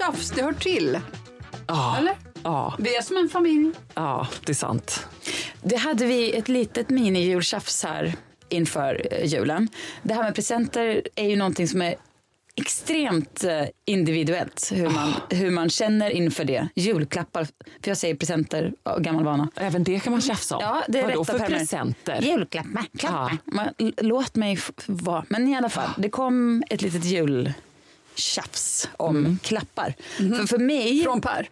Jultjafs, det hör till. Ja, Eller? ja, Vi är som en familj. ja, det är sant. Det hade vi ett litet mini-jultjafs här inför eh, julen. Det här med presenter är ju någonting som är extremt eh, individuellt hur man, hur man känner inför det. Julklappar, för jag säger presenter av gammal vana. Även det kan man tjafsa om. Ja, det är Vadå för termer. presenter? Julklappar, klappar. Ja. Man, låt mig vara. Men i alla fall, det kom ett litet jultjafs om klappar. För, för mig... Från Per.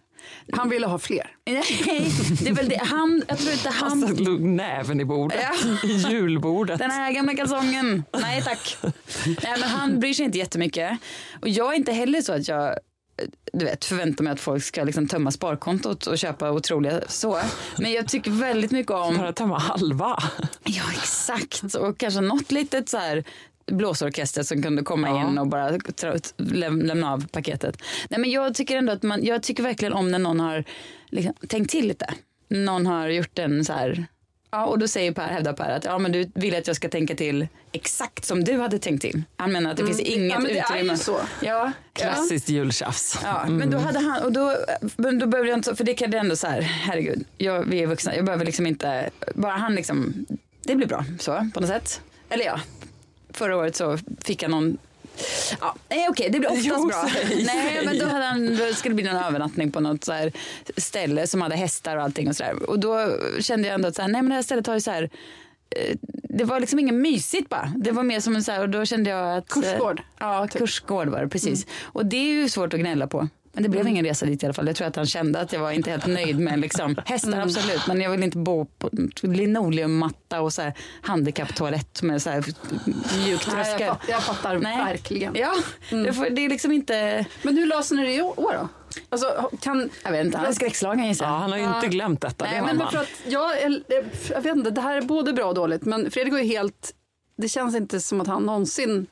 Han ville ha fler. Nej, det är väl det. Han, jag tror inte han... Han slog näven i bordet, Ja. i julbordet. Den här gamla kalsongen. Nej tack. Nej, men han bryr sig inte jättemycket. Och jag är inte heller så att jag du vet, förväntar mig att folk ska liksom tömma sparkontot och köpa otroliga så. Men jag tycker väldigt mycket om... Bara tömma halva. Ja exakt. Och kanske något litet så här blåsorkester som kunde komma Ja. in och bara läm- lämna av paketet. Nej, men jag tycker ändå att man, jag tycker verkligen om när någon har liksom, tänkt till lite. Någon har gjort en så här, ja och då säger Per, hävdar Per att ja men du vill att jag ska tänka till exakt som du hade tänkt till. Han menar att det finns inget Mm. ja, men det är utrymme. ju så. Ja, Klassiskt jultjafs. Ja, men då hade han, och då, men då behövde jag inte, för det kan det ändå så här, herregud, jag, vi är vuxna, jag behöver liksom inte, bara han liksom, det blir bra så på något sätt. Eller ja, förra året så fick jag någon Ja, nej okej, det blir oftast Jo, bra. säg, Nej, men då, hade han, då skulle det bli någon övernattning på något så här ställe som hade hästar och allting och sådär. Och då kände jag ändå att så här, nej men det här stället har ju så här, eh, det var liksom inget mysigt bara. Det var mer som en så här, och då kände jag att... eh, Kursgård, typ. Ja, kursgård var det precis. Och det är ju svårt att gnälla på. Men det blev ingen resa dit i alla fall. Jag tror att han kände att jag var inte helt nöjd med liksom, hästar absolut. Men jag vill inte bo på linoleummatta och så här handikapptoalett med så här jag, tröskel. fatt, jag fattar Nej. verkligen. Ja, det, får, det är liksom inte... Men hur löser ni det i år då? Alltså, kan... Jag vet inte, han är skräckslagen gissar Ja, jag. han har ju inte glömt detta. Nej, det Men man. för att jag, är- jag vet inte, det här är både bra och dåligt. Men Fredrik är ju helt... Det känns inte som att han någonsin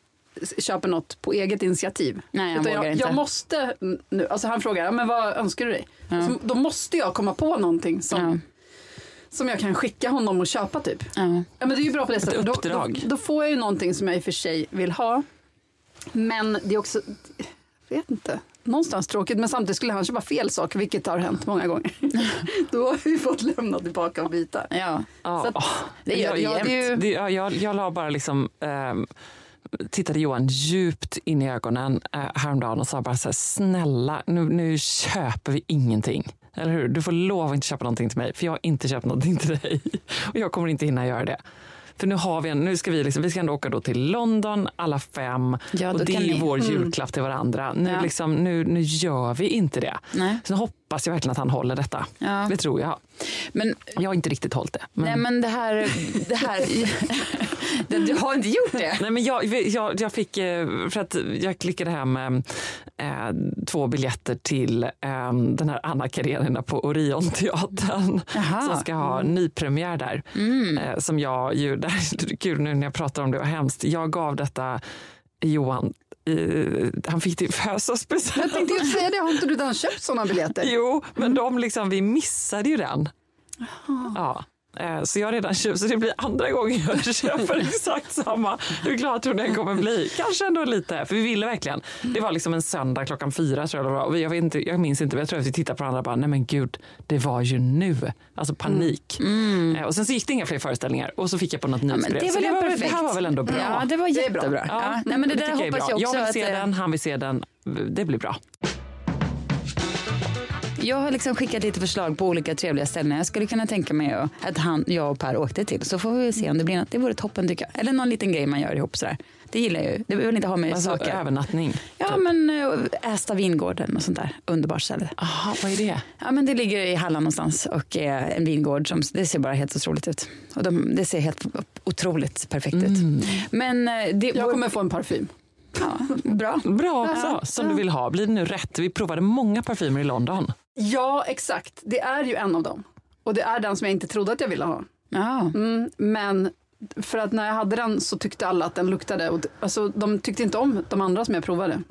köper något på eget initiativ. Nej, han jag, inte. jag måste nu, alltså han frågar, ja, men vad önskar du dig? Så, då måste jag komma på någonting som, Ja. som jag kan skicka honom och köpa typ. Ja. Ja, men det är ju bra på det sättet. Då, då, då får jag ju någonting som jag i och för sig vill ha. Men det är också, jag vet inte, någonstans tråkigt. Men samtidigt skulle han köpa fel saker, vilket har hänt många gånger. Då har vi fått lämna tillbaka och byta. Ja. Ja, att- åh, det gör jag, det jag, ju- det, jag, jag, jag la bara liksom, ehm, tittade Johan djupt in i ögonen eh, häromdagen och sa bara så här, snälla, nu, nu köper vi ingenting. Eller hur? Du får lov att inte köpa någonting till mig, för jag har inte köpt någonting till dig. Och jag kommer inte hinna göra det. För nu har vi en, nu ska vi liksom, vi ska ändå åka då till London alla fem Ja, och det är ni- vår julklapp till varandra. Nu, Ja. liksom, nu, nu gör vi inte det. Nej. Sen hoppas jag verkligen att han håller detta. Ja. Det tror jag. Men, Jag har inte riktigt hållit det. Men... nej men det här, det här, du har inte gjort det? Nej, men jag, jag, jag fick, eh, för att jag klickade hem eh, två biljetter till eh, den här Anna Karenina på Orionteatern som ska ha nypremiär där. Eh, som jag ju, kul nu när jag pratar om det, vad hemskt. Jag gav detta Johan, eh, han fick det i födelsedagspresent. Jag tänkte säga det, har inte du redan köpt sådana biljetter? Jo, men de liksom, vi missade ju den. Ja. Eh, Så jag har redan köpt, så det blir andra gången jag köper exakt samma. Hur glad tror ni jag kommer bli? Kanske ändå lite, för vi ville verkligen. Det var liksom en söndag klockan fyra tror jag det var. Jag, vet inte, jag minns inte, men jag tror att vi tittade på varandra och bara, nej men gud, det var ju nu. Alltså panik. Eh, Och sen så gick det inga fler föreställningar och så fick jag på något men nyhetsbrev. det är så det, var, väl- perfekt. det här var väl ändå bra. Ja, det var Det är bra. jättebra. Ja, Ja, nej, men det, där tycker jag hoppas jag också Jag vill att... se eh, den, han vill se den. Det blir bra. Jag har liksom skickat lite förslag på olika trevliga ställen jag skulle kunna tänka mig att- han, jag och Per åkte till. Så får vi se om det blir något. Det vore toppen tycker jag. Eller någon liten grej man gör ihop sådär. Det gillar jag ju. Det vill inte ha med Alltså, saker. övernattning. Ja men äh, Ästa vingården och sånt där. Underbart ställe. Aha, vad är det? Ja men det ligger i Halland någonstans och är en vingård som det ser bara helt otroligt ut. Och de, det ser helt otroligt perfekt ut. Men eh, det Jag vår- kommer få en parfym. ja, bra. Bra också, som du vill ha. Blir det nu rätt? Vi provade många parfymer i London. Ja, exakt. Det är ju en av dem. Och det är den som jag inte trodde att jag ville ha. Ja. Mm, men för att när jag hade den så tyckte alla att den luktade. Och, alltså, de tyckte inte om de andra som jag provade.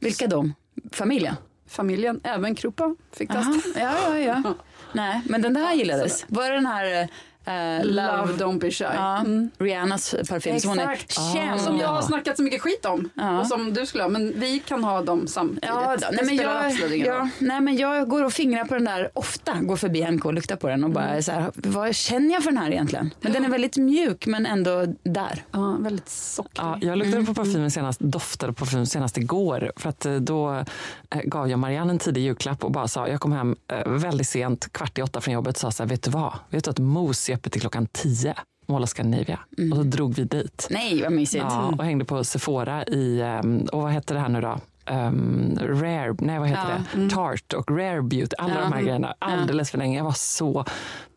Vilka de? Familjen? Familjen, även Krupa fick testa. Ja, ja, ja. Nej, men den där gillades. Var det den här eh, Love don't be shy. Ja, Mm. Rihannas parfym som hon är känd Som jag har snackat så mycket skit om. Ja. Och som du skulle ha. Men vi kan ha dem samtidigt. Ja, då. Det nej, men spelar jag, absolut ingen roll. ja, nej, men jag går och fingrar på den där ofta, går förbi NK och luktar på den och bara Mm. så här, vad känner jag för den här egentligen? Men den är väldigt mjuk men ändå där. Ja, väldigt sockrig. Ja, jag luktade på parfymen senast, doftade på parfymen senast igår. För att eh, då eh, gav jag Marianne en tidig julklapp och bara sa, jag kom hem väldigt sent, kvart i åtta från jobbet och sa så här, vet du vad? Vet du att mos är öppet till klockan tio? Of Scandinavia. Och så drog vi dit. Nej, vad mysigt. Ja, och hängde på Sephora i, ehm, och vad hette det här nu då? Um, rare, nej vad heter Ja, det? Tart och Rare Beauty, alla Ja. de här grejerna. Alldeles för länge. Jag var så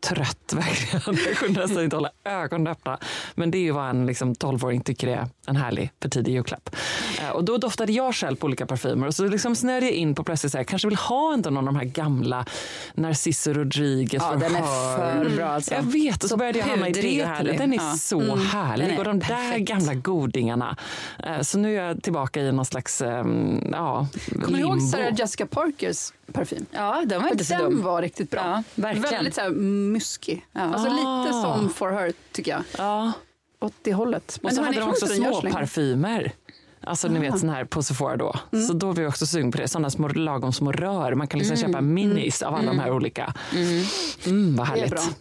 trött verkligen. Jag kunde nästan inte hålla ögonen öppna. Men det är ju vad en liksom, 12-åring tycker är en härlig för tidig julklapp. Eh, och då doftade jag själv på olika parfymer och så liksom snöade jag in på plötsligt så här, kanske vill ha inte någon av de här gamla Narciso Rodriguez Ja, från den är för bra alltså. Jag vet, och så, Så började jag hamna i det. härlig. Den är Ja. så Mm. härlig. Och de där perfekt. gamla godingarna. Eh, Så nu är jag tillbaka i någon slags ehm, ja, Kommer du ihåg. Sarah Jessica Parkers parfym? Ja, den var inte så den dum. var riktigt bra. Ja, verkligen. Väldigt så här muskig. Alltså lite som For Her tycker jag. Ja. Åt det hållet. Och så Men hade de också den små parfymer. Alltså ni vet sån här på Sephora då. Så då var jag också sugen på det. Sådana små lagom små rör. Man kan liksom köpa minis av alla de här olika. Mm, vad Det är härligt.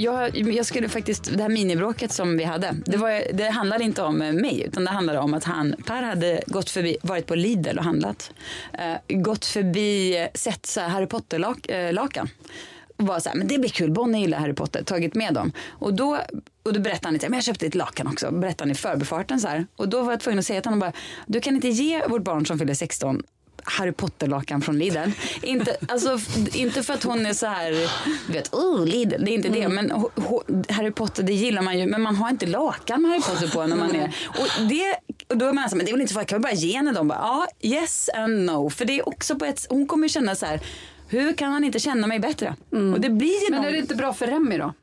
Jag, jag skulle faktiskt, det här minibråket som vi hade, det, var, det handlade inte om mig utan det handlade om att han, Per hade gått förbi, varit på Lidl och handlat. Eh, gått förbi, eh, sett så Harry Potter-lakan. Eh, och var så här, men det blir kul, Bonnie gillar Harry Potter, tagit med dem. Och då, och då berättade han lite, men jag köpte ett lakan också, berättade han i förbifarten så här. Och då var jag tvungen att säga till honom bara, du kan inte ge vårt barn som fyller 16 Harry Potter-lakan från Lidl. inte, alltså, inte för att hon är så här, du vet, oh Lidl, det är inte det. Men ho, ho, Harry Potter, det gillar man ju. Men man har inte lakan med Harry Potter på när man är... Och, det, och då är man så här, men det är väl inte för, kan vi bara ge henne dem? Ja, yes and no. För det är också på ett, hon kommer känna så här, hur kan han inte känna mig bättre? Och det blir ju Men någon... är det inte bra för Remy då?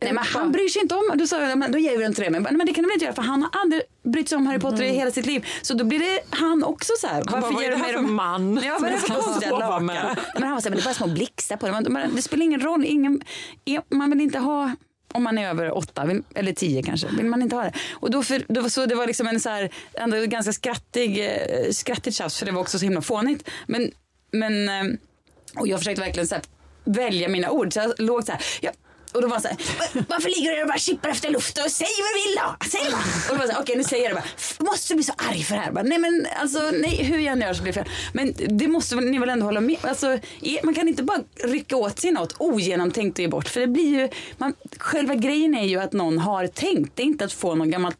Nej men han bryr sig inte om, då sa men då ger vi den till dig. Men, det kan du väl inte göra för han har aldrig brytt sig om Harry Potter i hela sitt liv. Så då blir det han också så här. bara, vad är det här för man Ja vad är det för konstiga lakan? Men han var så här, men det är bara små blixtar på det. Men, det spelar ingen roll, ingen, man vill inte ha om man är över åtta, eller tio kanske, vill man inte ha det. Och då för, då, så det var liksom en så här, ändå ganska skrattig, eh, skrattigt tjafs för det var också så himla fånigt. Men, men eh, och jag försökte verkligen så här, välja mina ord. Så jag låg så här. Jag, och då var så här, varför ligger du där och bara kippar efter luft och säg vad du vill då? Säg bara. Och då var så här, okej okay, nu säger jag det bara. Måste bli så arg för det här. Bara, nej men alltså nej hur jag än gör så blir det fel. Men det måste ni väl ändå hålla med. Alltså, man kan inte bara rycka åt sig något ogenomtänkt och ge bort. För det blir ju, man, själva grejen är ju att någon har tänkt. Det är inte att få någon gammalt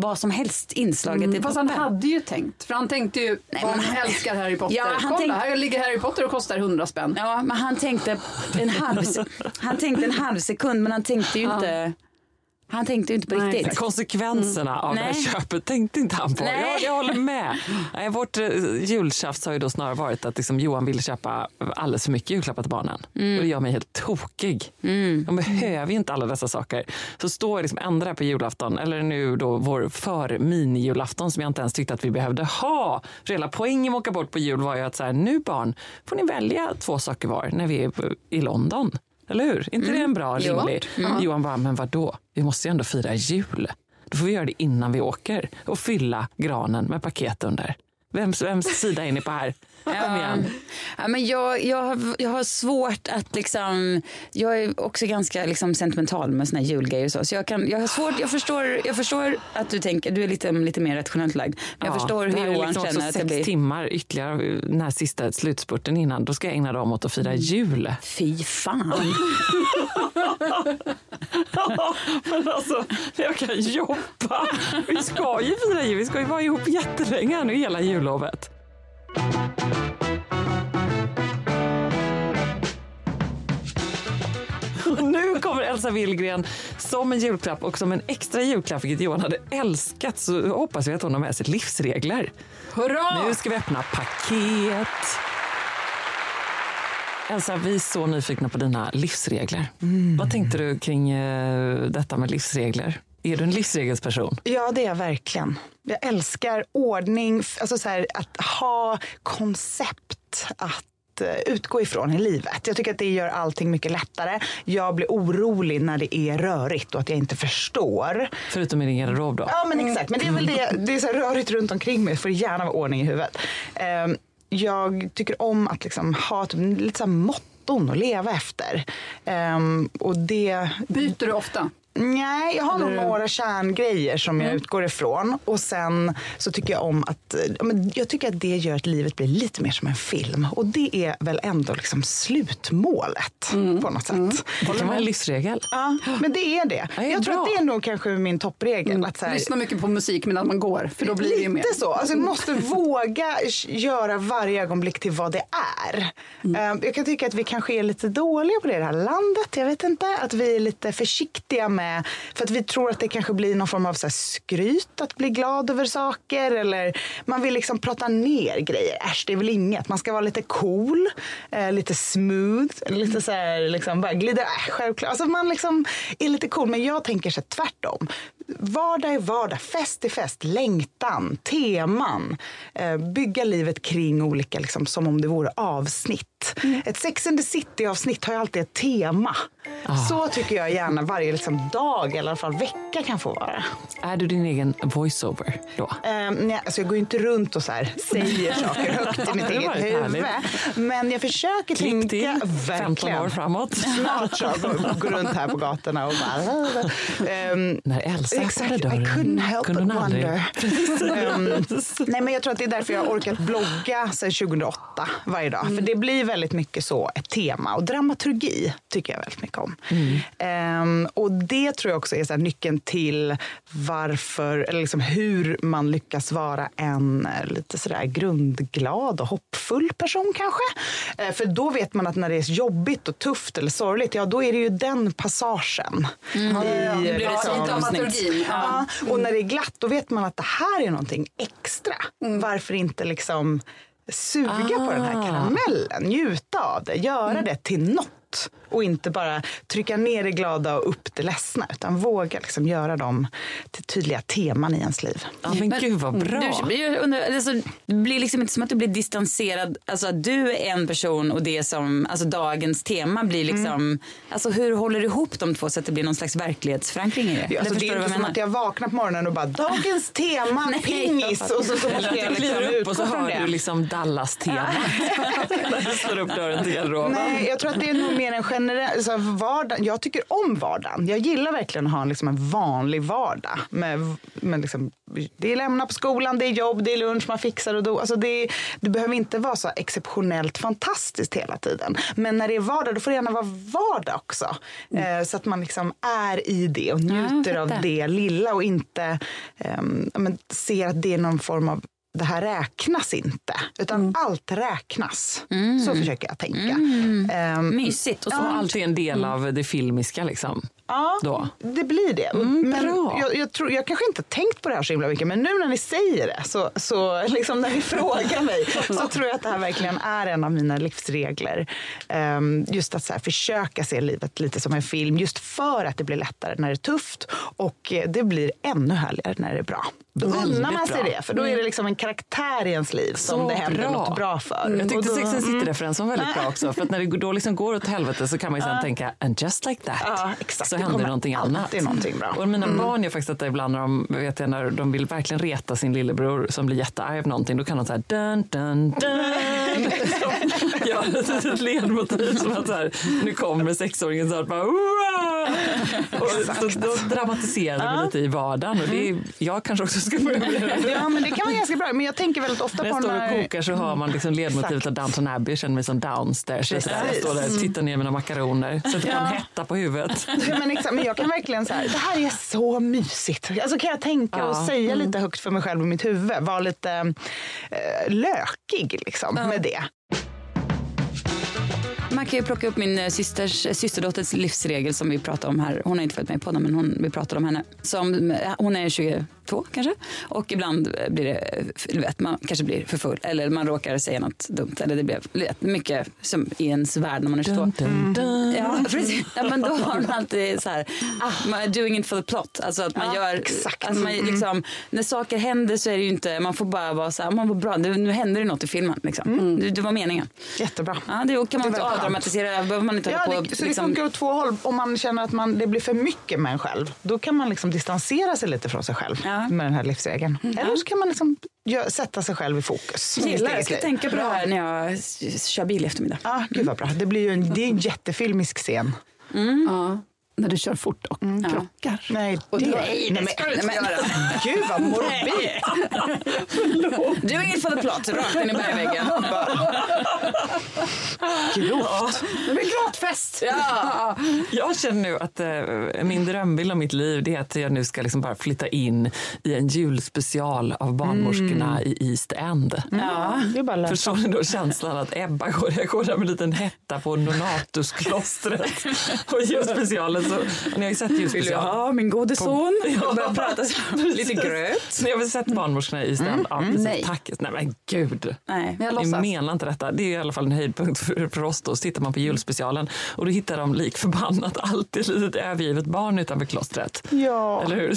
vad som helst inslaget i Fast han hade ju tänkt. För han tänkte ju, Nej, om men han älskar Harry Potter. Ja, han Kolla, tänkte- här ligger Harry Potter och kostar 100 spänn. Ja, men han tänkte en halv, han tänkte en halv sekund men han tänkte ju inte Han tänkte ju inte på Nej, riktigt. Konsekvenserna av det Nej. här köpet tänkte inte han på. Nej. Jag, jag håller med. Nej, vårt eh, jultjafs har ju då snarare varit att liksom Johan ville köpa alldeles för mycket julklappar till barnen. Mm. Och det gör mig helt tokig. De behöver ju inte alla dessa saker. Så står jag liksom ändra på julafton, eller nu då vår för mini-julafton som jag inte ens tyckte att vi behövde ha. För hela poängen med att åka bort på jul var ju att så här, nu barn får ni välja två saker var när vi är i London. Eller hur? inte det en bra Jo. rimlig? Johan bara, men vad då? Vi måste ju ändå fira jul. Då får vi göra det innan vi åker och fylla granen med paket under. Vems, vems sida är ni på här? Kom igen. Ja, men jag, jag, har, jag har svårt att liksom, jag är också ganska liksom sentimental med såna här julgrejer och så. Så jag, kan, jag har svårt, jag förstår, jag förstår att du tänker, du är lite, lite mer rationellt lagd. Men jag Ja, förstår hur Johan liksom känner att det blir. timmar ytterligare den här sista slutspurten innan. Då ska jag ägna dem åt att fira jul. Fy fan. Men alltså, jag kan jobba. Vi ska ju fira jul. Vi ska ju vara ihop jättelänge nu hela jullovet. Nu kommer Elsa Willgren som en julklapp och som en extra julklapp, vilket Johan hade älskat, så hoppas vi att hon har med sig livsregler. Hurra! Nu ska vi öppna paket. Elsa, vi är så nyfikna på dina livsregler. Vad tänkte du kring eh, detta med livsregler? Är du en livsregelsperson? Ja, det är jag verkligen. Jag älskar ordning, alltså så här, att ha koncept att eh, utgå ifrån i livet. Jag tycker att det gör allting mycket lättare. Jag blir orolig när det är rörigt och att jag inte förstår. Förutom i din garderob då? Ja, men exakt. Men det är väl det. Det är så här rörigt runt omkring mig. får gärna vara ordning i huvudet. Ehm, Jag tycker om att liksom ha typ lite så här motton att leva efter. Ehm, Och det, Byter du ofta? Nej, jag har nog några kärngrejer som jag utgår ifrån. Och sen så tycker jag om att, jag tycker att det gör att livet blir lite mer som en film. Och det är väl ändå liksom slutmålet på något sätt. Det kan vara en livsregel. Ja, men det är det. Ja, det jag tror bra. att det är nog kanske min toppregel. Att så här, Lyssna mycket på musik medan man går, för då blir det ju mer. Lite så. Alltså, jag måste våga göra varje ögonblick till vad det är. Eh, Jag kan tycka att vi kanske är lite dåliga på det i det här landet. Jag vet inte. Att vi är lite försiktiga med... Eh, för att vi tror att det kanske blir någon form av så här skryt att bli glad över saker. Eller man vill liksom prata ner grejer. Äsch, det är väl inget. Man ska vara lite cool, eh, lite smooth, lite så här liksom bara glida. Äh, självklart. Alltså man liksom är lite cool. Men jag tänker så här tvärtom. Vardag är vardag, fest är fest, längtan, teman. Eh, bygga livet kring olika, liksom, som om det vore avsnitt. Ett Sex and the City-avsnitt har ju alltid ett tema. Så tycker jag gärna varje liksom, dag, eller i alla fall vecka kan få vara. Är du din egen voiceover då? Eh, nej, alltså jag går ju inte runt och så här, säger saker högt i mitt eget huvud. Men jag försöker Klipp till tänka... 15 år framåt. Snart så. Gå, gå runt här på gatorna och bara... Ehm, När Elsa Exakt, öppnade I dörren couldn't help kunde but wonder. Ehm, nej, men jag tror att det är därför jag har orkat blogga sedan 2008 varje dag. För det blir väldigt mycket så ett tema. Och dramaturgi tycker jag väldigt mycket om. Ehm, och det tror jag också är så nyckeln till varför, eller liksom hur man lyckas vara en eh, lite sådär grundglad och hoppfull person kanske. Eh, för då vet man att när det är jobbigt och tufft eller sorgligt, ja då är det ju den passagen. I, Nu blir det liksom- sånt avsnitt. dramaturgin. Ja. Ja, och när det är glatt då vet man att det här är någonting extra. Varför inte liksom suga på den här karamellen, njuta av det, göra det till något. Och inte bara trycka ner det glada och upp det ledsna. Utan våga liksom göra dem till tydliga teman i ens liv. Ja, men, gud vad bra. Du blir, ju under, alltså, det blir liksom inte som att du blir distanserad. Alltså att du är en person och det som, alltså dagens tema blir liksom, alltså hur håller du ihop de två så att det blir någon slags verklighetsförankring i det? Ja, alltså, det är inte som jag att jag vaknar på morgonen och bara dagens tema Nej, pingis. jag Och så, så måste jag liksom kliver upp och så hör det. du liksom Dallas-temat. När du slår upp dörren till garderoben. Nej, jag tror att det är nog mer en generell... Så vardag, jag tycker om vardagen. Jag gillar verkligen att ha en, liksom, en vanlig vardag. Med, med liksom, det är lämna på skolan, det är jobb, det är lunch, man fixar och då. Alltså det, det behöver inte vara så exceptionellt fantastiskt hela tiden. Men när det är vardag, då får det gärna vara vardag också. Eh, så att man liksom är i det och njuter av fattar. det lilla och inte ja, men ser att det är någon form av det här räknas inte, utan allt räknas. Så försöker jag tänka. Ehm, Mysigt. Och så. Och allt är en del av det filmiska liksom. Ja, då. det blir det. Mm, men bra. jag, jag, tror, jag kanske inte har tänkt på det här så himla mycket men nu när ni säger det, så, så liksom när ni frågar mig så tror jag att det här verkligen är en av mina livsregler. Ehm, just att så här, försöka se livet lite som en film just för att det blir lättare när det är tufft och eh, det blir ännu härligare när det är bra. Då unnar man sig bra. det för då är det liksom en karaktär i ens liv som Så det händer bra. något bra för. Jag Och tyckte Sex and mm. City-referensen var väldigt bra också. För att när det då liksom går åt helvete så kan man ju sen tänka, and just like that, Ja, exakt. så händer någonting annat. någonting bra. Och mina barn gör faktiskt detta ibland när de, vet jag, när de vill verkligen reta sin lillebror som blir jättearg av någonting. Då kan de så här dun, dun, dun. ja, ett ledmotiv som att så här, nu kommer sexåringen snart bara och så, Då dramatiserar vi lite i vardagen. Och det är, jag kanske också ska börja med det. Ja, men det kan vara ganska bra. Men jag tänker väldigt ofta När på jag står när... och kokar så hör man liksom ledmotivet av. Downton Abbey. Jag känner mig som downstairs. Jag Precis. står där och tittar ner mina makaroner. Sätter på en hetta på huvudet. Ja, men, exakt, men jag kan verkligen så här, det här är så mysigt. Alltså kan jag tänka och Ja. säga lite högt för mig själv i mitt huvud. Vara lite eh, lökig liksom med det. Man kan ju plocka upp min eh, systers, eh, systerdotters livsregel som vi pratade om här. Hon har inte följt med på podden men hon, vi pratade om henne. Som, eh, hon är 22 kanske och ibland blir det, vet, man kanske blir för full eller man råkar säga något dumt. Eller det blir vet, mycket som i ens värld när man är 22. Dun, dun, dun. Ja, precis. Ja, men då har man alltid så här, ah, man, doing it for the plot. Alltså att man Ja, gör, exakt. Att man, liksom, när saker händer så är det ju inte, man får bara vara så här, man var bra, nu, nu händer det något i filmen. Liksom. Det, det var meningen. Jättebra. Ja, det kan man Det inte avdramatisera, behöver man inte Ja, hålla på det, så det liksom, funkar åt två håll. Om man känner att man, det blir för mycket med en själv, då kan man liksom distansera sig lite från sig själv Ja. Med den här livsregeln. Eller så kan man liksom sätta sig själv i fokus. Gillar jag ska det. tänka på det här när jag kör bil i eftermiddag. Ja, gud vad bra. Det blir ju en, det är en jättefilmisk scen. Ja, när du kör fort och krockar. Nej, Och det, nej, det ska du inte göra. Gud vad morbid. Doing it for the plot, rakt in i bergväggen. Grovt. Det blir gråtfest! Ja. Jag känner nu att eh, min drömbild av mitt liv det är att jag nu ska liksom bara flytta in i en julspecial av barnmorskorna i East End. Ja. Det är bara löst. Förstår ni då känslan att Ebba går, jag går där med en liten hetta på Donatusklostret och gör specialen. Så, och ni har ju sett Vill du ha min gode son? Ja. Jag börjar prata så. Lite gröt. Ni har väl sett barnmorskorna i End? Ja, precis. Nej. Tack. Nej men gud. Nej. Men jag Ni låtsas. menar inte detta. Det är i alla fall en höjdpunkt för, för oss. Då. Så tittar man på julspecialen och då hittar de lik förbannat alltid ett litet övergivet barn utanför klostret. Ja. Eller hur?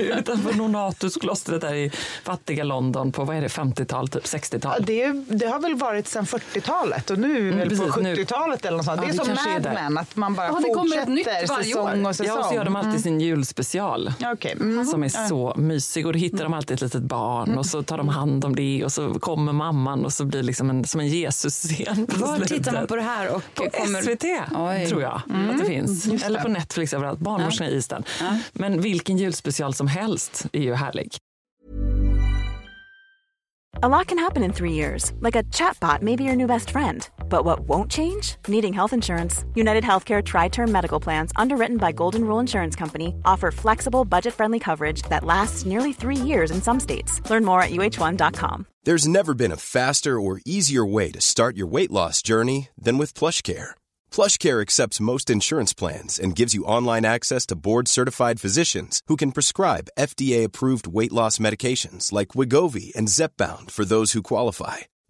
utanför Donatusklostret där i fattiga London på vad är det, 50-tal, typ 60-tal. Det, det har väl varit sedan 40-talet och nu är vi väl precis, på nu. 70-talet eller något sånt. Ja, det är vi som Mad. Men, att man bara Ja, det kommer ett nytt fortsätter varje säsong och säsong. Ja, och så gör de alltid sin julspecial. Ja, okej. Mm. Som är så mysig och då hittar de alltid ett litet barn och så tar de hand om det och så kommer mamman och så blir det liksom en, som en Jesus-scen Var slutet. tittar man på det här? Och På kommer... SVT Oj. tror jag att det finns. Eller på Netflix överallt. Barnmorskorna i Eastern. Men vilken julspecial som helst är ju härlig. A lot can happen in three years, like a chatbot may be your new best friend. But what won't change? Needing health insurance. United Healthcare Tri Term Medical Plans, underwritten by Golden Rule Insurance Company, offer flexible, budget friendly coverage that lasts nearly three years in some states. Learn more at uh1.com. There's never been a faster or easier way to start your weight loss journey than with PlushCare. PlushCare accepts most insurance plans and gives you online access to board-certified physicians who can prescribe FDA-approved weight loss medications like Wigovi and Zepbound for those who qualify.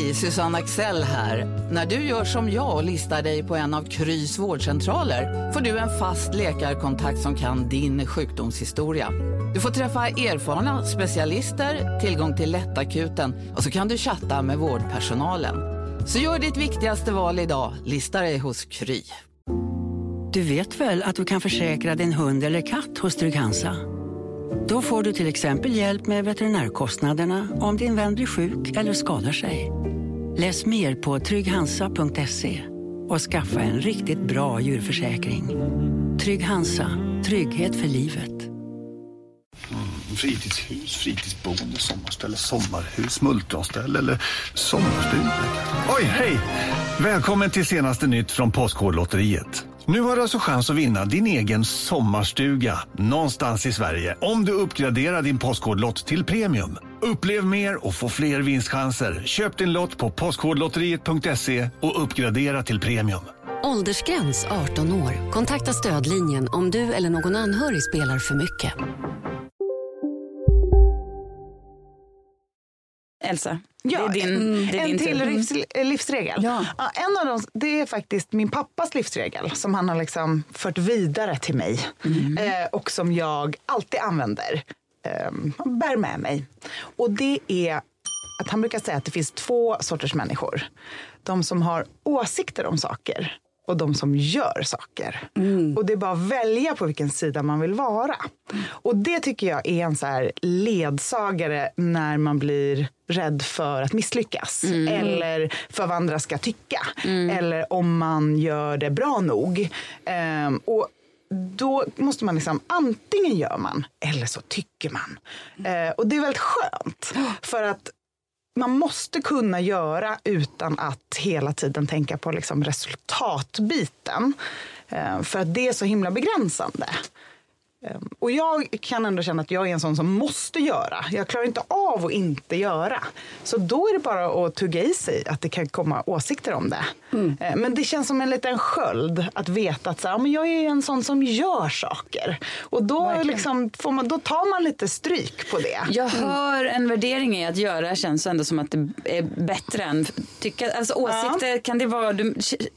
Hej, Susanne Axel här. När du gör som jag och listar dig på en av Krys vårdcentraler får du en fast läkarkontakt som kan din sjukdomshistoria. Du får träffa erfarna specialister, tillgång till lättakuten och så kan du chatta med vårdpersonalen. Så gör ditt viktigaste val idag, lista dig hos Kry. Du vet väl att du kan försäkra din hund eller katt hos Trygg-Hansa? Då får du till exempel hjälp med veterinärkostnaderna om din vän blir sjuk eller skadar sig. Läs mer på trygghansa.se och skaffa en riktigt bra djurförsäkring. Trygg Hansa, trygghet för livet. Fritidshus, fritidsboende, sommarställe, sommarhus, multronställe eller sommarstuga. Oj, hej! Välkommen till senaste nytt från Postkodlotteriet. Nu har du alltså chans att vinna din egen sommarstuga någonstans i Sverige om du uppgraderar din Postkodlott till premium. Upplev mer och få fler vinstchanser. Köp din lott på postkodlotteriet.se och uppgradera till premium. Åldersgräns 18 år. Kontakta stödlinjen om du eller någon anhörig spelar för mycket. Elsa, Ja, det är din, det är en din till tur. livs, livsregel. Ja. en av dem det är faktiskt min pappas livsregel som han har liksom fört vidare till mig eh, och som jag alltid använder. Eh, bär med mig. Och det är att han brukar säga att det finns två sorters människor. De som har åsikter om saker och de som gör saker. Och det är bara att välja på vilken sida man vill vara. Och det tycker jag är en så här ledsagare när man blir rädd för att misslyckas. Eller för vad andra ska tycka. Eller om man gör det bra nog. Ehm, och då måste man liksom, antingen gör man eller så tycker man. Eh, och det är väldigt skönt. För att man måste kunna göra utan att hela tiden tänka på liksom resultatbiten. Eh, för att det är så himla begränsande. Eh, Och jag kan ändå känna att jag är en sån som måste göra. Jag klarar inte av att inte göra. Så då är det bara att tugga i sig att det kan komma åsikter om det. Eh, Men det känns som en liten sköld att veta att så här, ja, men jag är en sån som gör saker. Och då, liksom, får man, då tar man lite stryk på det. Jag hör en värdering i att göra känns ändå som att det är bättre än tycka. Alltså åsikter, kan det vara,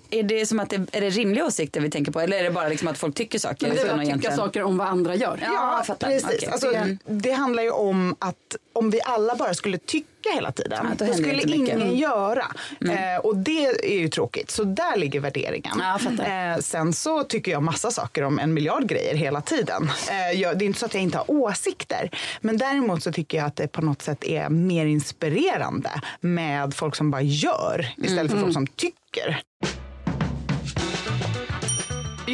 är det som att det är det rimliga åsikter vi tänker på eller är det bara liksom att folk tycker saker? Men det är att att tycka egentligen- saker om vad andra gör. Ja, fattar. precis. Okej. Alltså, Mm. Det handlar ju om att om vi alla bara skulle tycka hela tiden, Ja, då då, skulle ingen Mm. göra. Eh, och det är ju tråkigt. Så där ligger värderingen. Ja, eh, sen så tycker jag massa saker om en miljard grejer hela tiden. Eh, jag, det är inte så att jag inte har åsikter. Men däremot så tycker jag att det på något sätt är mer inspirerande med folk som bara gör istället för folk som tycker.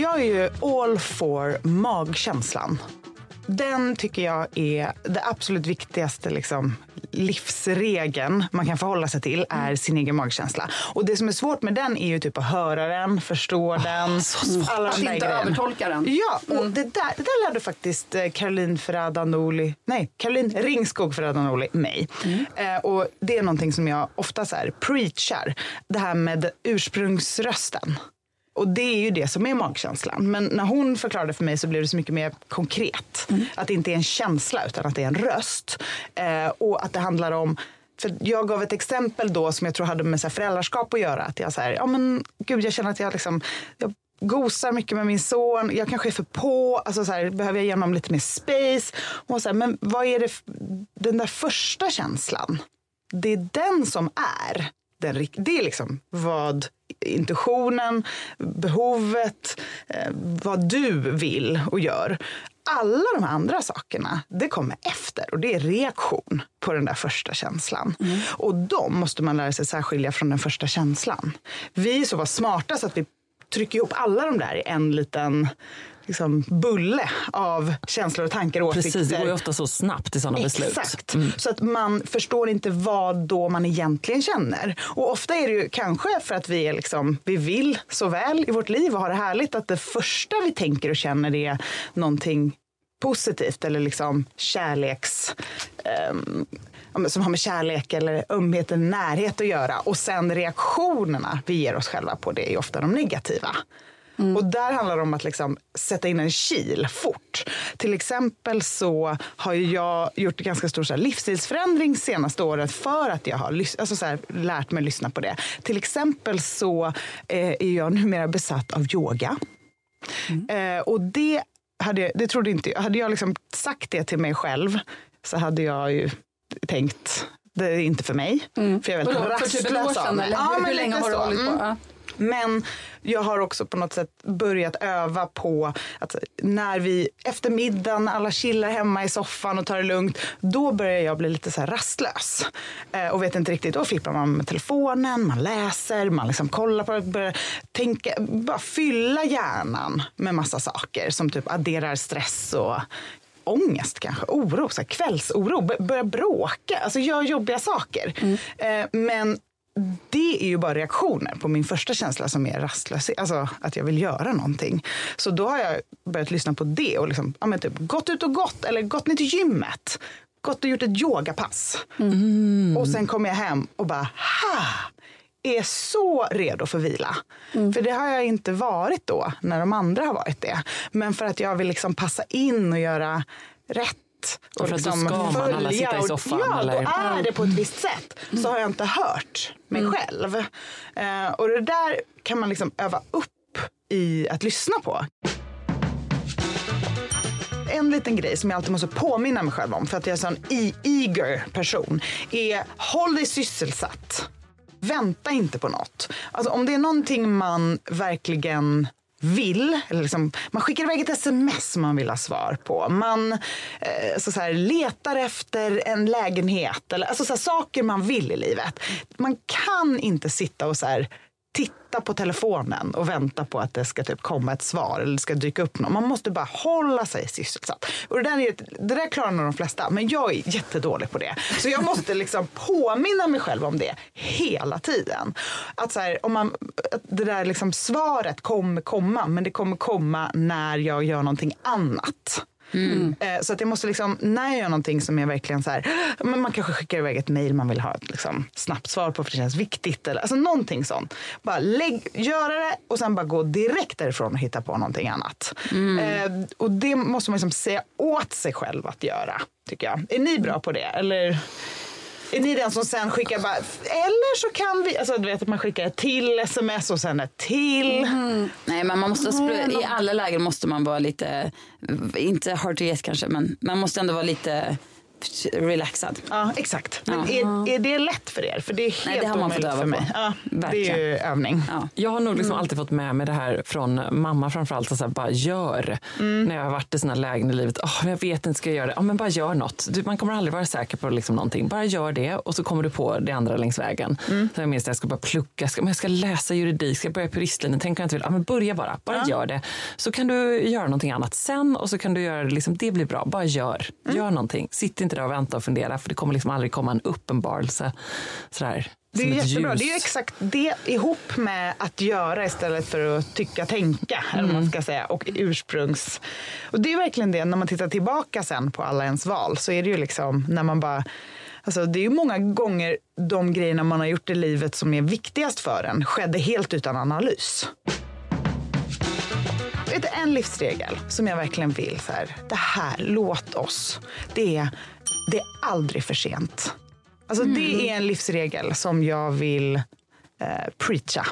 Jag är ju all for magkänslan. Den tycker jag är det absolut viktigaste liksom, livsregeln man kan förhålla sig till är sin egen magkänsla. Och det som är svårt med den är ju typ att höra den, förstå den. alla Att inte grejerna. övertolka den. Ja, och det, där, det där lärde faktiskt eh, Caroline Ferrada-Noli, nej, Caroline Ringskog Ferrada-Noli mig. Eh, och det är någonting som jag ofta så här preachar, det här med ursprungsrösten. Och det är ju det som är magkänslan. Men när hon förklarade för mig så blev det så mycket mer konkret. Att det inte är en känsla utan att det är en röst. Eh, och att det handlar om för jag gav ett exempel då som jag tror hade med så här föräldraskap att göra. Att jag så här, ja men gud jag känner att jag liksom, jag gosar mycket med min son, jag kanske är för på, alltså så här, behöver jag ge honom lite mer space? Och så här, men vad är det, den där första känslan? Det är den som är den, det är liksom vad intuitionen, behovet, eh, vad du vill och gör. Alla de andra sakerna, det kommer efter och det är reaktion på den där första känslan. Och de måste man lära sig särskilja från den första känslan. Vi är så pass smarta så att vi trycker ihop alla de där i en liten liksom, bulle av känslor och tankar och åsikter. Precis, det går ju ofta så snabbt i sådana beslut. Exakt. Så att man förstår inte vad då man egentligen känner. Och ofta är det ju kanske för att vi, är liksom, vi vill så väl i vårt liv och har det härligt att det första vi tänker och känner är någonting positivt eller liksom kärleks... men som har med kärlek eller ömhet eller närhet att göra. Och sen reaktionerna vi ger oss själva på det är ofta de negativa. Och där handlar det om att liksom sätta in en kil fort. Till exempel så har jag gjort en ganska stor så här livsstilsförändring senaste året för att jag har alltså så här, lärt mig lyssna på det. Till exempel så eh, är jag numera besatt av yoga. Eh, och det hade, jag- det trodde inte jag. Hade jag liksom sagt det till mig själv så hade jag ju tänkt Det är inte för mig. För jag är väldigt Vadå, för rastlös typ ett år sedan, eller hur- länge har du hållit på? Mm. Ja. Men jag har också på något sätt börjat öva på att när vi efter middagen, alla chillar hemma i soffan och tar det lugnt, då börjar jag bli lite så rastlös. Eh, och vet inte riktigt, då flippar man med telefonen, man läser, man liksom kollar på det, börjar tänka, bara fylla hjärnan med massa saker som typ adderar stress och ångest kanske, oro, så här, kvällsoro, börja bråka, alltså gör jobbiga saker. Eh, men det är ju bara reaktioner på min första känsla som är rastlöshet, alltså att jag vill göra någonting. Så då har jag börjat lyssna på det och liksom, ja, men typ, gått ut och gått eller gått ner till gymmet. Gått och gjort ett yogapass. Och sen kommer jag hem och bara, ha! Är så redo för vila. För det har jag inte varit då när de andra har varit det. Men för att jag vill liksom passa in och göra rätt. Och för att då ska man alla sitta i och- soffan, Ja, eller? då är det på ett visst sätt. Så har jag inte hört mig själv. Eh, och det där kan man liksom öva upp i att lyssna på. En liten grej som jag alltid måste påminna mig själv om för att jag är en sån eager person är håll dig sysselsatt. Vänta inte på något. Alltså, om det är någonting man verkligen vill, eller liksom, man skickar iväg ett sms man vill ha svar på. Man eh, så så här, letar efter en lägenhet, eller alltså så här, saker man vill i livet. Man kan inte sitta och så här, titta på telefonen och vänta på att det ska typ komma ett svar eller det ska dyka upp någon. Man måste bara hålla sig sysselsatt. Och det, där är, det där klarar nog de flesta, men jag är jättedålig på det. Så jag måste liksom påminna mig själv om det hela tiden. Att så här, om man, att det där liksom svaret kommer komma, men det kommer komma när jag gör någonting annat. Eh, Så att jag måste liksom, när jag gör någonting som är verkligen så här, men man kanske skickar iväg ett mejl man vill ha ett liksom, snabbt svar på för det känns viktigt. Eller, alltså någonting sånt. Bara lägg, göra det och sen bara gå direkt därifrån och hitta på någonting annat. Eh, och det måste man liksom säga åt sig själv att göra, tycker jag. Är ni bra på det? Eller? Är ni den som sen skickar bara, eller så kan vi, alltså du vet att man skickar ett till sms och sen ett till. Nej, men man måste, I alla lägen måste man vara lite, inte hard to get kanske, men man måste ändå vara lite relaxad. Ja, exakt. Men Ja. är, är det lätt för er? För det är helt Nej, det har man fått öva för på. Ja, det är övning. Ja. Jag har nog liksom alltid fått med mig det här från mamma framförallt, så här, bara gör. När jag har varit i såna lägen i livet, oh, jag vet inte, ska jag göra det? Ja, men bara gör något. Du, man kommer aldrig vara säker på liksom någonting. Bara gör det och så kommer du på det andra längs vägen. Så jag minns att jag ska bara plugga, jag ska, men jag ska läsa juridik, ska jag börja på juristlinjen, tänk om jag inte vill. Ja, men börja bara, bara gör det. Så kan du göra någonting annat sen och så kan du göra det, liksom, det blir bra. Bara gör, gör någonting. Sitt inte där och vänta och fundera för det kommer liksom aldrig komma en uppenbarelse. Sådär, Det är jättebra. ljus. Det är ju exakt det ihop med att göra istället för att tycka, tänka. Eller Mm. man ska säga. Och ursprungs... Och det är verkligen det, när man tittar tillbaka sen på alla ens val så är det ju liksom när man bara Alltså det är ju många gånger de grejerna man har gjort i livet som är viktigast för en skedde helt utan analys. En livsregel som jag verkligen vill, så här, det här, låt oss. Det är, det är aldrig för sent. Alltså det är en livsregel som jag vill eh, preacha.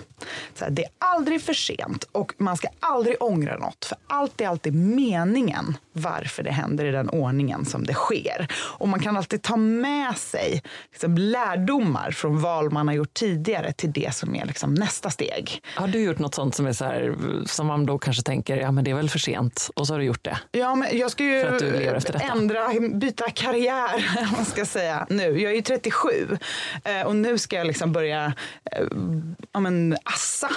Här, det är aldrig för sent och man ska aldrig ångra något. För allt är alltid meningen varför det händer i den ordningen som det sker. Och man kan alltid ta med sig liksom, lärdomar från val man har gjort tidigare till det som är liksom, nästa steg. Har du gjort något sånt som är så här, som man då kanske tänker, ja men det är väl för sent och så har du gjort det? Ja, men jag ska ju För att du lever efter detta. ändra, byta karriär, man ska säga, nu. Jag är ju 37 eh, och nu ska jag liksom börja eh, ja, men, assa.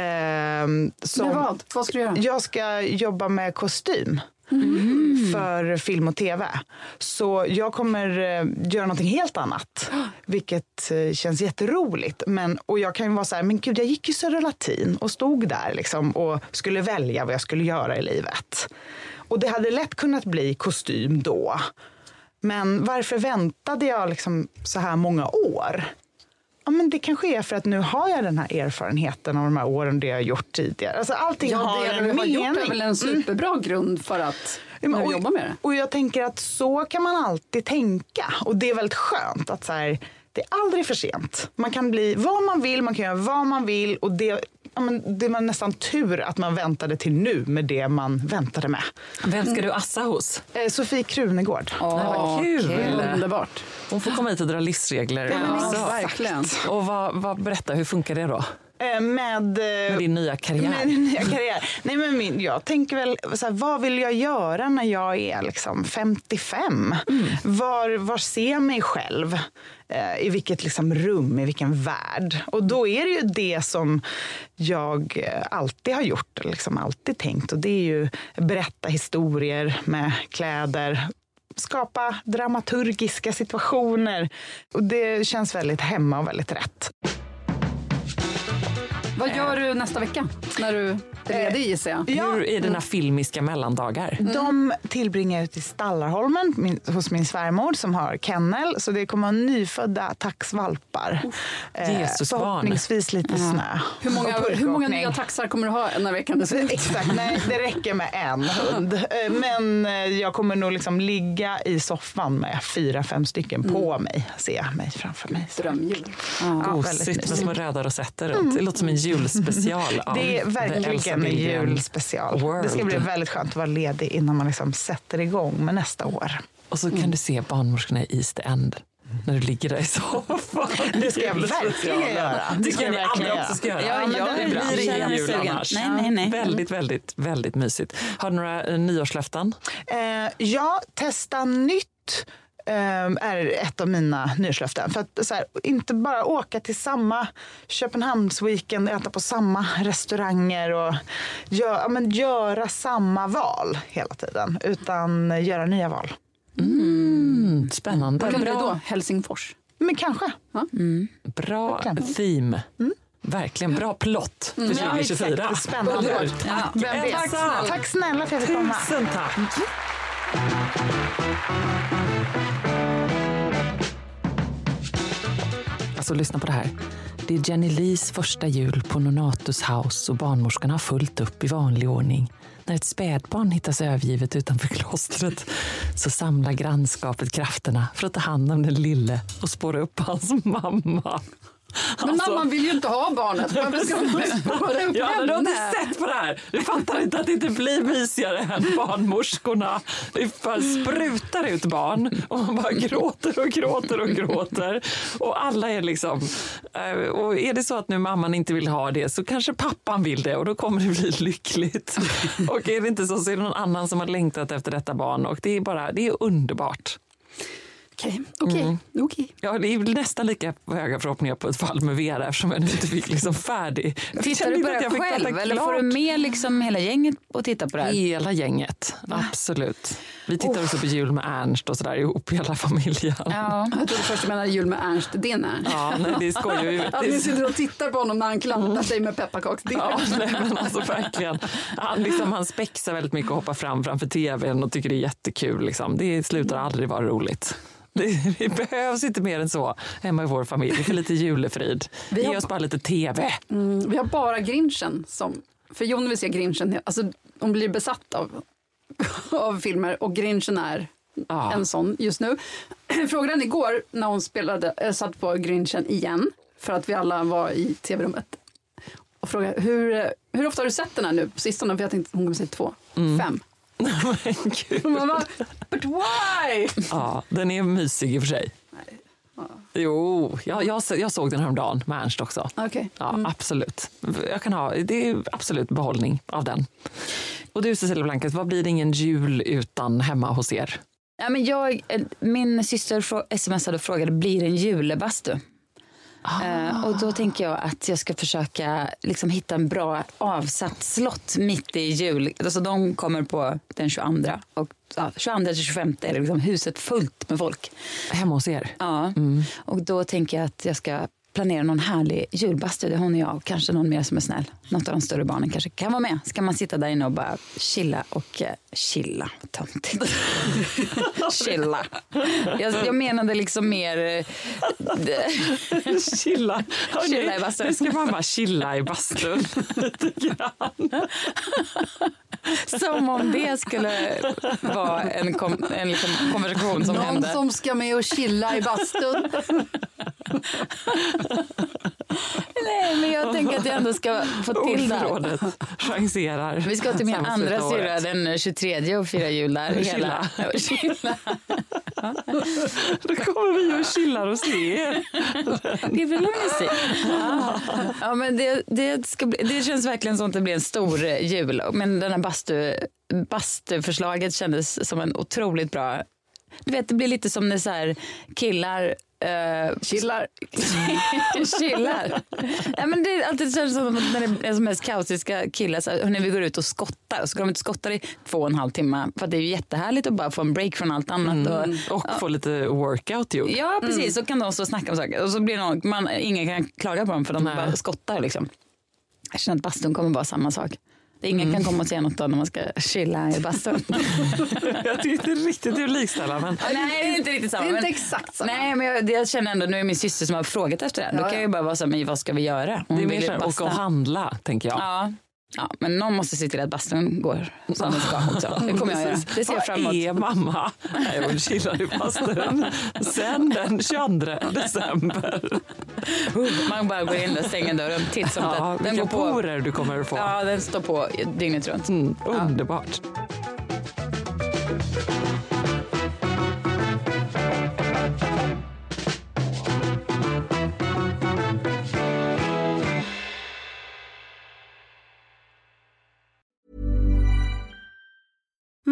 Eh, som, vad? Vad ska du göra? Jag ska jobba med kostym. för film och tv. Så jag kommer eh, göra någonting helt annat. Vilket eh, känns jätteroligt. Men, och jag kan ju vara så här, men gud jag gick ju Södra Latin och stod där liksom och skulle välja vad jag skulle göra i livet. Och det hade lätt kunnat bli kostym då. Men varför väntade jag liksom så här många år? Ja, men det kanske är för att nu har jag den här erfarenheten av de här åren det jag gjort tidigare. Alltså allting Ja, har det en du har mening. gjort är väl en superbra grund för att Ja, men, och, jobba med det. Och jag tänker att så kan man alltid tänka. Och det är väldigt skönt att så här, det är aldrig för sent. Man kan bli vad man vill, man kan göra vad man vill och det, ja, men det var nästan tur att man väntade till nu med det man väntade med. Vem ska du assa hos? Eh, Sofie Krunegård. Åh, kul! Underbart. Hon får komma hit och dra livsregler Ja, också. verkligen. Och vad, vad, berätta, hur funkar det då? Eh, med, eh, Med din nya karriär? Med din nya karriär. Nej, men min, jag tänker väl, så här, vad vill jag göra när jag är liksom 55? Var, var ser jag mig själv? Eh, I vilket liksom rum, i vilken värld? Och då är det ju det som jag alltid har gjort, liksom alltid tänkt. Och det är ju berätta historier med kläder, skapa dramaturgiska situationer. Och det känns väldigt hemma och väldigt rätt. Vad gör du nästa vecka när du är ledig gissar jag? Hur är dina filmiska mellandagar? De tillbringar jag ute i Stallarholmen min, hos min svärmor som har kennel. Så det kommer vara nyfödda taxvalpar. Eh, Jesusbarn. förhoppningsvis lite snö. Hur många, hur många nya taxar kommer du ha när veckan är slut? Exakt, nej det räcker med en hund. Eh, Men eh, jag kommer nog liksom ligga i soffan med fyra, fem stycken på mig. Jag mig framför mig. Så. Drömjul. Ja, Gosigt med små röda rosetter runt. Det låter som en julspecial. av Det är verkligen en julspecial. World. Det ska bli väldigt skönt att vara ledig innan man liksom sätter igång med nästa år. Och så kan du se barnmorskorna i East End när du ligger där i soffan. Det ska jag verkligen göra. Det ska jag ni verkligen andra också ska göra. göra. Ja, men Ja, det blir ingen jul annars. Nej, nej, nej. Väldigt, väldigt, väldigt mysigt. Har du några eh, nyårslöften? Eh, ja, testa nytt är ett av mina nyårslöften. För att så här, inte bara åka till samma Köpenhamnsweekend, äta på samma restauranger och gör, ja, men göra samma val hela tiden. Utan göra nya val. Mm, spännande. Vad kan det då? Helsingfors? Men kanske. bra Verkligen. theme. Verkligen bra plott för 2024. Exakt. Spännande. Ja, Vem vet? Tack snälla. Tack snälla för att jag fick komma. Tusen tack! Alltså lyssna på det här. Det är Jenny Lees första jul på Nonatus House och barnmorskan har fullt upp i vanlig ordning. När ett spädbarn hittas övergivet utanför klostret så samlar grannskapet krafterna för att ta hand om den lille och spåra upp hans mamma. Men Alltså- mamman vill ju inte ha barnet. Varför ska man spåra upp Ja, men du har inte sett på det här. Du fattar inte att det inte blir mysigare än barnmorskorna. Det sprutar ut barn och man bara gråter och gråter och gråter. Och alla är liksom... eh, Och är det så att nu mamman inte vill ha det så kanske pappan vill det och då kommer det bli lyckligt. Och är det inte så så är det någon annan som har längtat efter detta barn och det är bara, det är underbart. Okej, okej, Mm. okej. Ja, det är nästan lika höga förhoppningar på ett fall med Vera eftersom jag inte fick liksom färdig. Tittar du på det själv eller får du med liksom hela gänget och titta på det här? Hela gänget, absolut. Vi tittar också på jul med Ernst och sådär ihop, hela familjen. Ja. Jag trodde först du menade jul med Ernst, din Ernst. Ja, nej, det skojar ju. Att ni sitter och tittar på honom när han klantar sig med pepparkaksdeg. Ja, nej, men alltså verkligen. Han, liksom, han spexar väldigt mycket och hoppar fram framför tvn och tycker det är jättekul. Liksom. Det slutar aldrig vara roligt. Det, behövs inte mer än så hemma i vår familj för lite julefrid. Vi Ge har- oss bara lite tv. Mm, vi har bara Grinchen som... För Jon vill se Grinchen. Alltså, hon blir besatt av, av filmer och Grinchen är Ja. en sån just nu. Henne igår när hon spelade, äh, satt på Grinchen igen för att vi alla var i tv-rummet. Och frågade hur, hur ofta har du sett den här nu på sistone? För jag tänkte hon kommer säga två, fem. Men gud. Man bara, but why? Ja, den är mysig i och för sig. Jo, jag, jag, jag såg den häromdagen med Ernst också. Okej. Ja, absolut. Jag kan ha, det är absolut behållning av den. Och du Cecilia Blanket, vad blir det ingen jul utan hemma hos er? Ja, men jag, eh, min syster smsade och frågade blir det en julebastu. Eh, och då tänker jag att jag ska försöka liksom, hitta en bra avsatt slott mitt i jul. Alltså, de kommer på den 22 och ja, 22 till 25 är det liksom huset fullt med folk. Hemma hos er? Ja, och då tänker jag att jag ska planera någon härlig julbastu där hon och jag och kanske någon mer som är snäll. Något av de större barnen kanske kan vara med. Ska man sitta där inne och bara chilla och eh, chilla. Töntigt. chilla. Jag, jag menade liksom mer... eh, Chilla. Hörni, Chilla i bastun. Nu ska man bara chilla i bastun lite grann. som om det skulle vara en, kom, en liksom konversation som Någon hände. som ska med och chilla i bastun. Nej, men jag tänker att jag ändå ska få till det. Chanserar. Vi ska till min andra syrra den 23 och fira jul där. Hela. Chilla. Då kommer vi och chillar hos er. Det är väl mysigt? Ja, men det, det, ska bli, det känns verkligen som att det blir en stor eh, jul. Men den här bastu, bastuförslaget kändes som en otroligt bra... Du vet, det blir lite som när så killar Uh, chillar. chillar. ja, men det är alltid känns som när det är som mest kaotiska killar, så när vi går ut och skottar, så går de ut och skottar i två och en halv timme. För det är ju jättehärligt att bara få en break från allt annat. Mm. Och, Och få lite workout gjort. Ja, precis. Så kan de stå och snacka om saker. Och så blir någon, man, ingen kan klaga på dem för de Nej. bara skottar. Liksom. Jag känner att bastun kommer vara samma sak. Det ingen kan komma och säga något då när man ska chilla i bastun. Jag tycker inte riktigt det är likställa men Nej, det är inte riktigt samma. Det är inte men- exakt samma. Nej, men jag, jag känner ändå, nu är min syster som har frågat efter det. Då Ja, kan jag ju bara vara så här, men vad ska vi göra? Hon det är vill mer så här, åka och handla tänker jag. Ja. Ja, men någon måste se till att bastun går som den ska också. Det kommer jag göra. Det ser jag fram emot. Vad är mamma? Nej, hon chillar i bastun. Sen den 22 december. Man bara går in och stänger dörren titt som Ja. Den vilka går på. porer du kommer att få. Ja, den står på dygnet runt. Mm, underbart.